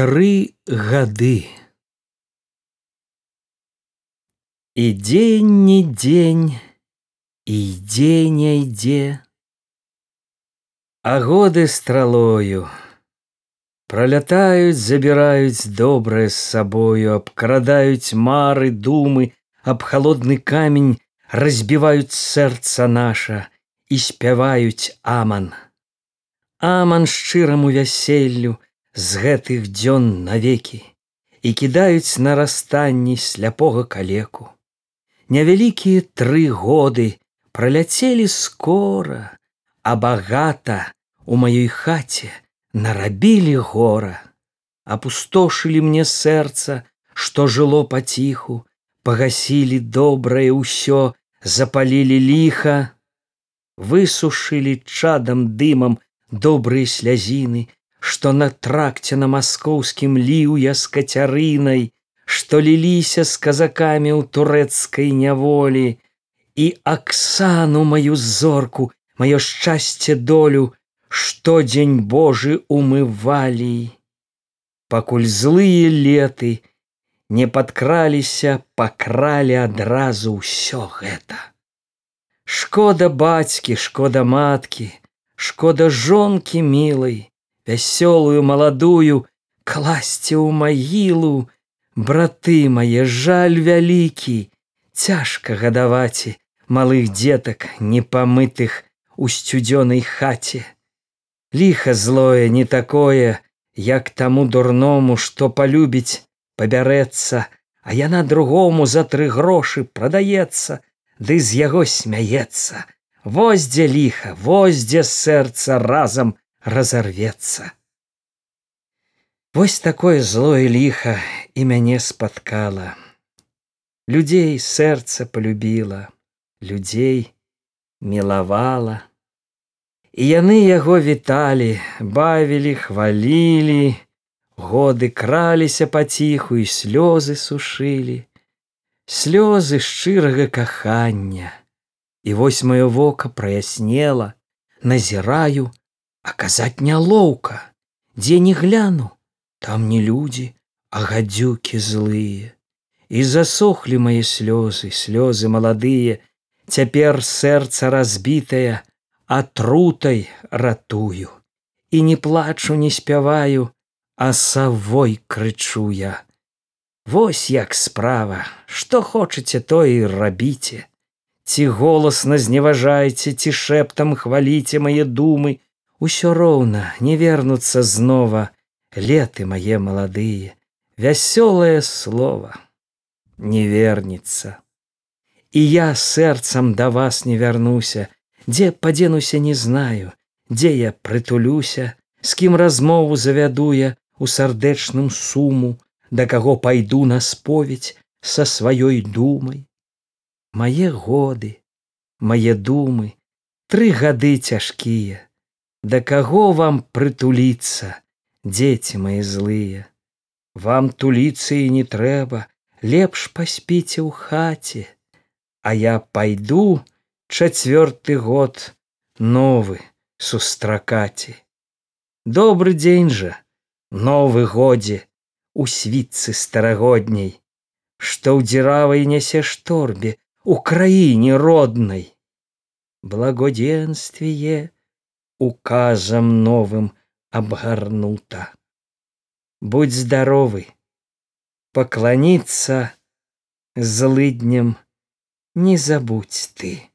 тры гады. І дзень не дзень, і ідзе не ідзе. А годы стралою пролятаюць, забіраюць добрае з сабою, абкрадаюць мары, думы, аб холодны камень разбіваюць сэрца наша і спяваюць аман. Аман шчыраму вяселлю, з гэтых дзён навекі і кідаюць нарастанні сляпога калеку. Невялікія тры годы праляцелі скора, а багата у маёй хаце нарабілі гора, апустошылі мне сэрца, што жыло паціху, пагасілі добрае ўсё, запалілі ліха, высушылі чадам дымам добрыя слязіны, што на тракце на маскоўскім ліў я з кацярынай, што ліліся з казакамі ў турэцкай няволі і аксану маю зорку маё шчасце долю штодзень Божы умывалі пакуль злыя леты не падкраліся пакралі адразу ўсё гэта шкода бацькі шкода маткі шкода жонкі мілай вясёлую маладую класці ў магілу. Браты мае жаль вялікі цяжка гадаваці малых дзетак непамытых у сцюдзёнай хаце. Ліха злое не такое як таму дурному што палюбіць пабярэцца а яна другому за тры грошы прадаецца ды з яго смяецца. Вось дзе ліха вось дзе сэрца разам разорвецца. Вось такое злое ліха і мяне спаткала. Людзей сэрца полюбіла, людзей мілавала. І яны яго віталі, бавілі, хвалілі, годы краліся паціху і слёзы сушылі, слёзы шчырага кахання. І вось маё вока праяснела, назіраю, аказаць нялоўка. Дзе не гляну там не людзі а гадзюкі злые і засохлі мае слёзы слёзы маладыя. Цяпер сэрца разбітае атрутай ратую. І не плачу не спяваю а савой крычу я. Вось як справа што хочаце то і рабіце. Ці голасна зневажайце ці шэптам хваліце мае думы Усё роўна не вернуцца знова леты мае маладыя, вясёлае слово не вернется. І я сэрцам да вас не вярнуся, дзе падзенуся не знаю, дзе я прытулюся, з кім размову завядуе у сардэчным суму, да каго пайду на споведь са сваёй думай. Мае годы, мае думы, тры гады цяжкія, Да каго вам прытуліцца, дзеці мои злыя, Вам туліцца і не трэба, лепш паспіце ў хаце, А я пайду чацвёрты год новы сустракаці. Добры дзень жа, новы годзе у світцы старагодняй, што ў дзіравай нясе шторбе у краіне роднай. Благоденствие, указом новым обгорнута. Будь здоровы, поклониться злыдням не забудь ты.